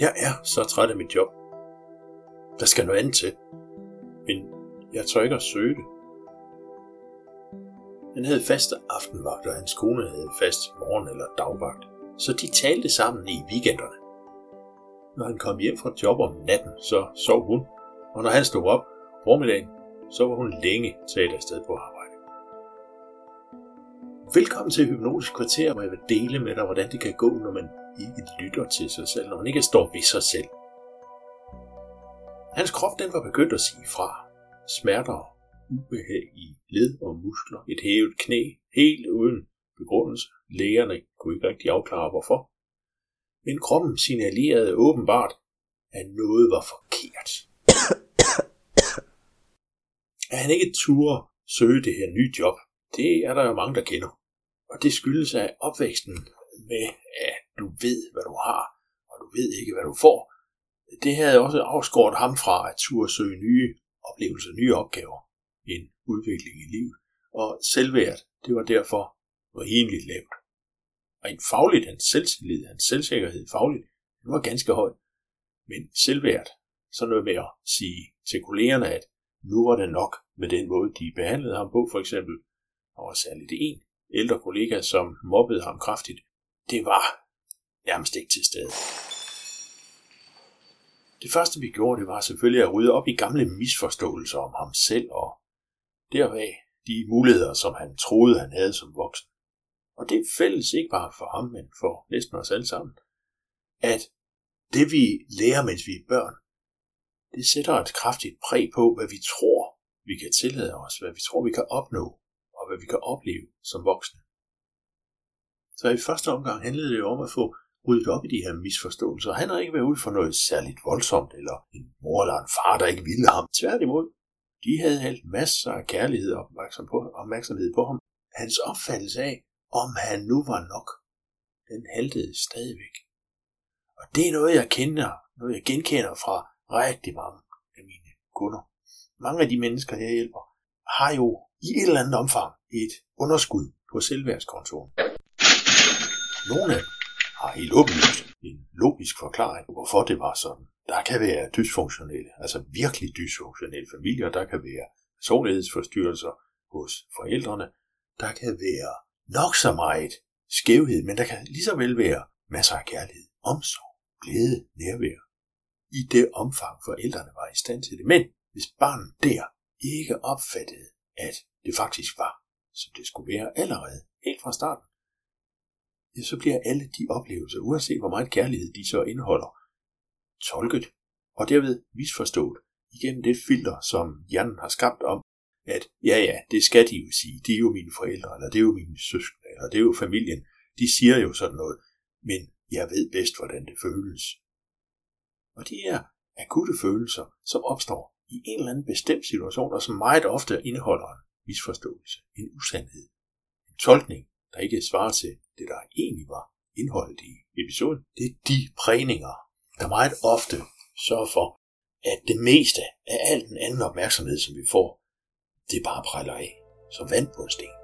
Jeg er så træt af mit job. Der skal noget andet til. Men jeg tør ikke at søge det. Han havde faste aftenvagt, og hans kone havde fast morgen- eller dagvagt. Så de talte sammen i weekenderne. Når han kom hjem fra job om natten, så sov hun. Og når han stod op formiddagen, så var hun længe taget afsted på arbejde. Velkommen til Hypnotisk Kvarter, hvor jeg vil dele med dig, hvordan det kan gå, når man ikke lytter til sig selv, når man ikke står ved sig selv. Hans krop den var begyndt at sige fra. Smerter ubehag i led og muskler, et hævet knæ, helt uden begrundelse. Lægerne kunne ikke rigtig afklare hvorfor. Men kroppen signalerede åbenbart, at noget var forkert. at han ikke turde søge det her nye job, det er der jo mange, der kender. Og det skyldes af opvæksten med, at du ved, hvad du har, og du ved ikke, hvad du får. Det havde også afskåret ham fra at turde søge nye oplevelser, nye opgaver, en udvikling i livet. Og selvværd, det var derfor rimeligt lavt. Rent fagligt, hans selvtillid, hans selvsikkerhed fagligt, det var ganske høj. Men selvværd, så noget med at sige til kollegerne, at nu var det nok med den måde, de behandlede ham på, for eksempel. Og særligt en ældre kollega, som mobbede ham kraftigt. Det var nærmest ikke til stede. Det første vi gjorde, det var selvfølgelig at rydde op i gamle misforståelser om ham selv og derved de muligheder, som han troede, han havde som voksen. Og det er fælles ikke bare for ham, men for næsten os alle sammen, at det vi lærer, mens vi er børn, det sætter et kraftigt præg på, hvad vi tror, vi kan tillade os, hvad vi tror, vi kan opnå, og hvad vi kan opleve som voksne. Så i første omgang handlede det jo om at få ryddet op i de her misforståelser. Han har ikke været ude for noget særligt voldsomt, eller en mor eller en far, der ikke ville ham. Tværtimod, de havde hældt masser af kærlighed og opmærksomhed på, opmærksomhed på ham. Hans opfattelse af, om han nu var nok, den haltede stadigvæk. Og det er noget, jeg kender, noget jeg genkender fra rigtig mange af mine kunder. Mange af de mennesker, jeg hjælper, har jo i et eller andet omfang et underskud på selvværdskontoen. Nogle af dem har helt åbenlyst en logisk forklaring på, hvorfor det var sådan. Der kan være dysfunktionelle, altså virkelig dysfunktionelle familier, der kan være personlighedsforstyrrelser hos forældrene, der kan være nok så meget skævhed, men der kan lige så vel være masser af kærlighed, omsorg, glæde, nærvær. I det omfang forældrene var i stand til det. Men hvis barnet der ikke opfattede, at det faktisk var, som det skulle være allerede, helt fra starten, ja, så bliver alle de oplevelser, uanset hvor meget kærlighed de så indeholder, tolket og derved misforstået igennem det filter, som hjernen har skabt om, at ja ja, det skal de jo sige, de er jo mine forældre, eller det er jo mine søskende, eller det er jo familien, de siger jo sådan noget, men jeg ved bedst, hvordan det føles. Og de er akutte følelser, som opstår i en eller anden bestemt situation, og som meget ofte indeholder en misforståelse, en usandhed, en tolkning, der ikke svarer til det, der egentlig var indholdet i episoden. Det er de prægninger, der meget ofte sørger for, at det meste af al den anden opmærksomhed, som vi får, det bare præller af, som vand på en sten.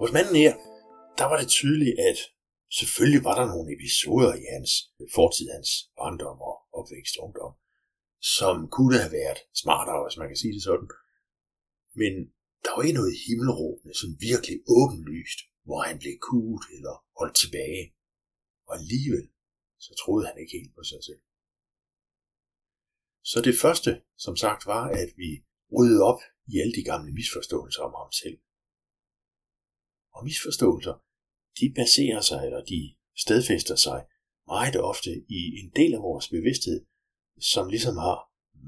Hos manden her, der var det tydeligt, at selvfølgelig var der nogle episoder i hans fortid, hans barndom og opvækst og ungdom, som kunne have været smartere, hvis man kan sige det sådan. Men der var ikke noget himmelråbende, som virkelig åbenlyst, hvor han blev kuget eller holdt tilbage. Og alligevel, så troede han ikke helt på sig selv. Så det første, som sagt, var, at vi ryddede op i alle de gamle misforståelser om ham selv. Og misforståelser, de baserer sig, eller de stedfæster sig meget ofte i en del af vores bevidsthed, som ligesom har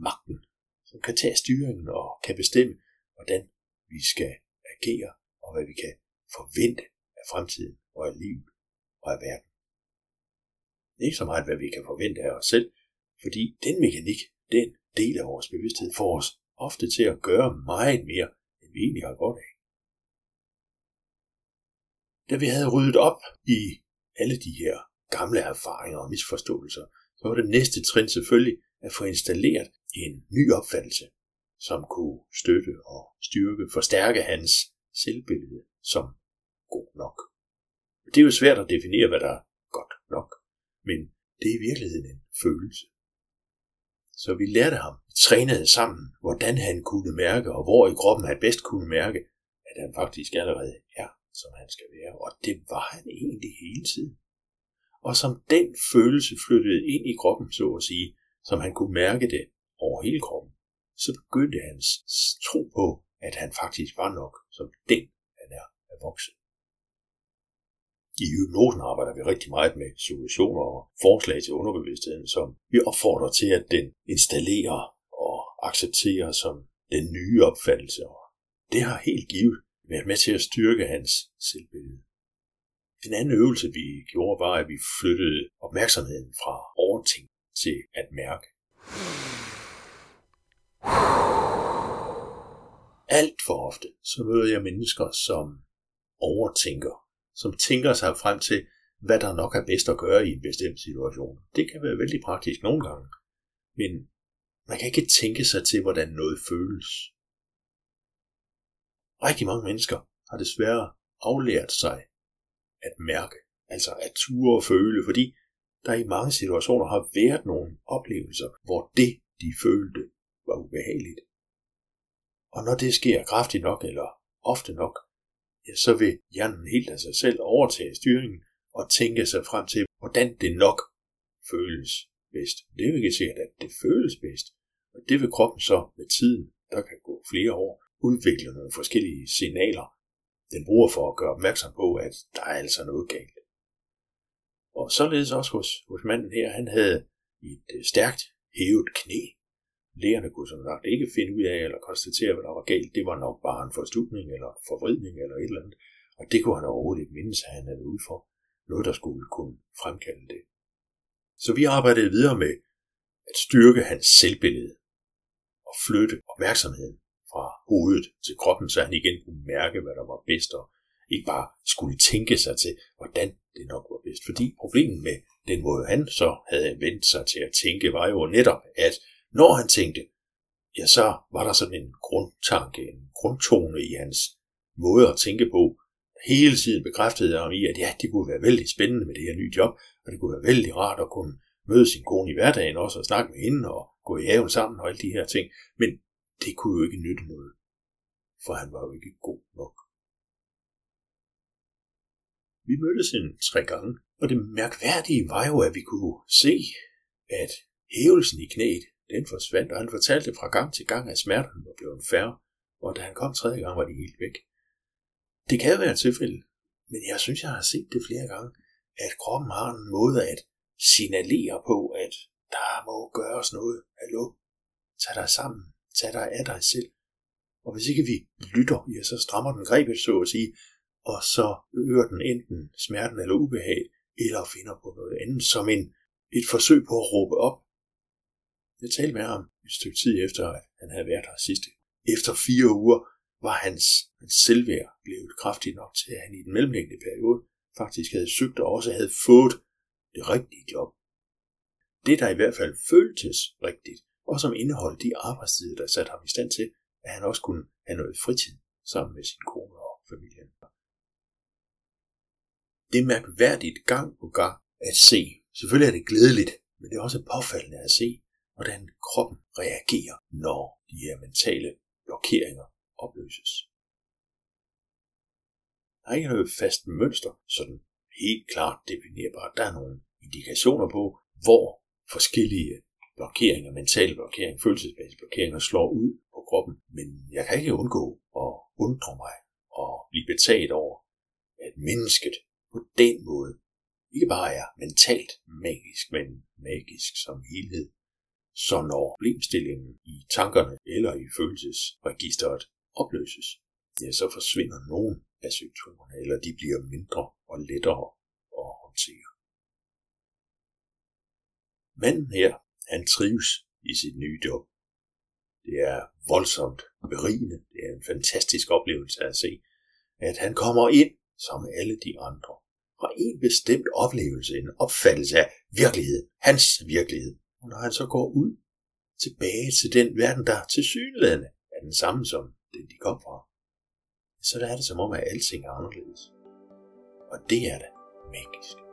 magten, som kan tage styringen og kan bestemme, hvordan vi skal agere og hvad vi kan forvente af fremtiden og af livet og af verden. Ikke så meget, hvad vi kan forvente af os selv, fordi den mekanik, den del af vores bevidsthed får os ofte til at gøre meget mere, end vi egentlig har godt af. Da vi havde ryddet op i alle de her gamle erfaringer og misforståelser, var det næste trin selvfølgelig at få installeret en ny opfattelse, som kunne støtte og styrke, forstærke hans selvbillede som god nok. Det er jo svært at definere, hvad der er godt nok, men det er i virkeligheden en følelse. Så vi lærte ham, vi trænede sammen, hvordan han kunne mærke, og hvor i kroppen han bedst kunne mærke, at han faktisk allerede er, som han skal være. Og det var han egentlig hele tiden. Og som den følelse flyttede ind i kroppen, så at sige, som han kunne mærke det over hele kroppen, så begyndte hans tro på, at han faktisk var nok som den, han er, er vokset. I hypnosen arbejder vi rigtig meget med suggestioner og forslag til underbevidstheden, som vi opfordrer til, at den installerer og accepterer som den nye opfattelse. Og det har helt givet været med til at styrke hans selvbillede. En anden øvelse, vi gjorde, var, at vi flyttede opmærksomheden fra overtænk til at mærke. Alt for ofte, så møder jeg mennesker, som overtænker som tænker sig frem til, hvad der nok er bedst at gøre i en bestemt situation. Det kan være vældig praktisk nogle gange, men man kan ikke tænke sig til, hvordan noget føles. Rigtig mange mennesker har desværre aflært sig at mærke, altså at ture og føle, fordi der i mange situationer har været nogle oplevelser, hvor det, de følte, var ubehageligt. Og når det sker kraftigt nok eller ofte nok, ja, så vil hjernen helt af sig selv overtage styringen og tænke sig frem til, hvordan det nok føles bedst. Det vil ikke at det føles bedst. Og det vil kroppen så med tiden, der kan gå flere år, udvikle nogle forskellige signaler, den bruger for at gøre opmærksom på, at der er altså noget galt. Og således også hos, hos manden her, han havde et øh, stærkt hævet knæ, Lægerne kunne som sagt ikke finde ud af eller konstatere, hvad der var galt. Det var nok bare en forstutning eller forvridning eller et eller andet. Og det kunne han overhovedet ikke mindes, at han havde ud for. Noget, der skulle kunne fremkalde det. Så vi arbejdede videre med at styrke hans selvbillede og flytte opmærksomheden hovedet til kroppen, så han igen kunne mærke, hvad der var bedst, og ikke bare skulle tænke sig til, hvordan det nok var bedst. Fordi problemet med den måde, han så havde vendt sig til at tænke, var jo netop, at når han tænkte, ja, så var der sådan en grundtanke, en grundtone i hans måde at tænke på. Hele tiden bekræftede ham i, at ja, det kunne være vældig spændende med det her nye job, og det kunne være vældig rart at kunne møde sin kone i hverdagen også, og snakke med hende, og gå i haven sammen, og alle de her ting. Men det kunne jo ikke nytte noget, for han var jo ikke god nok. Vi mødtes en tre gange, og det mærkværdige var jo, at vi kunne se, at hævelsen i knæet, den forsvandt, og han fortalte fra gang til gang, at smerten var blevet færre, og da han kom tredje gang, var det helt væk. Det kan være et tilfælde, men jeg synes, jeg har set det flere gange, at kroppen har en måde at signalere på, at der må gøres noget. Hallo? Tag dig sammen. Tag dig af dig selv. Og hvis ikke vi lytter, ja, så strammer den grebet, så at sige, og så øger den enten smerten eller ubehag, eller finder på noget andet, som en, et forsøg på at råbe op jeg talte med ham et stykke tid efter, at han havde været her sidste. Efter fire uger var hans, hans selvværd blevet kraftigt nok til, at han i den mellemliggende periode faktisk havde søgt og også havde fået det rigtige job. Det, der i hvert fald føltes rigtigt, og som indeholdt de arbejdstider, der satte ham i stand til, at han også kunne have noget fritid sammen med sin kone og familien. Det er mærkværdigt gang på gang at se. Selvfølgelig er det glædeligt, men det er også påfaldende at se, hvordan kroppen reagerer, når de her mentale blokeringer opløses. Der er ikke noget fast mønster, sådan helt klart definerbart. Der er nogle indikationer på, hvor forskellige blokeringer, mentale blokeringer, følelsesmæssige blokeringer slår ud på kroppen. Men jeg kan ikke undgå at undre mig og blive betaget over, at mennesket på den måde ikke bare er mentalt magisk, men magisk som helhed. Så når problemstillingen i tankerne eller i følelsesregisteret opløses, ja, så forsvinder nogle af symptomerne, eller de bliver mindre og lettere at håndtere. Manden her, han trives i sit nye job. Det er voldsomt berigende. Det er en fantastisk oplevelse at se, at han kommer ind som alle de andre. Fra en bestemt oplevelse, en opfattelse af virkeligheden, hans virkelighed, og når han så går ud tilbage til den verden, der til synlædende er den samme som den, de kom fra, så der er det som om, at alting er anderledes. Og det er da magisk.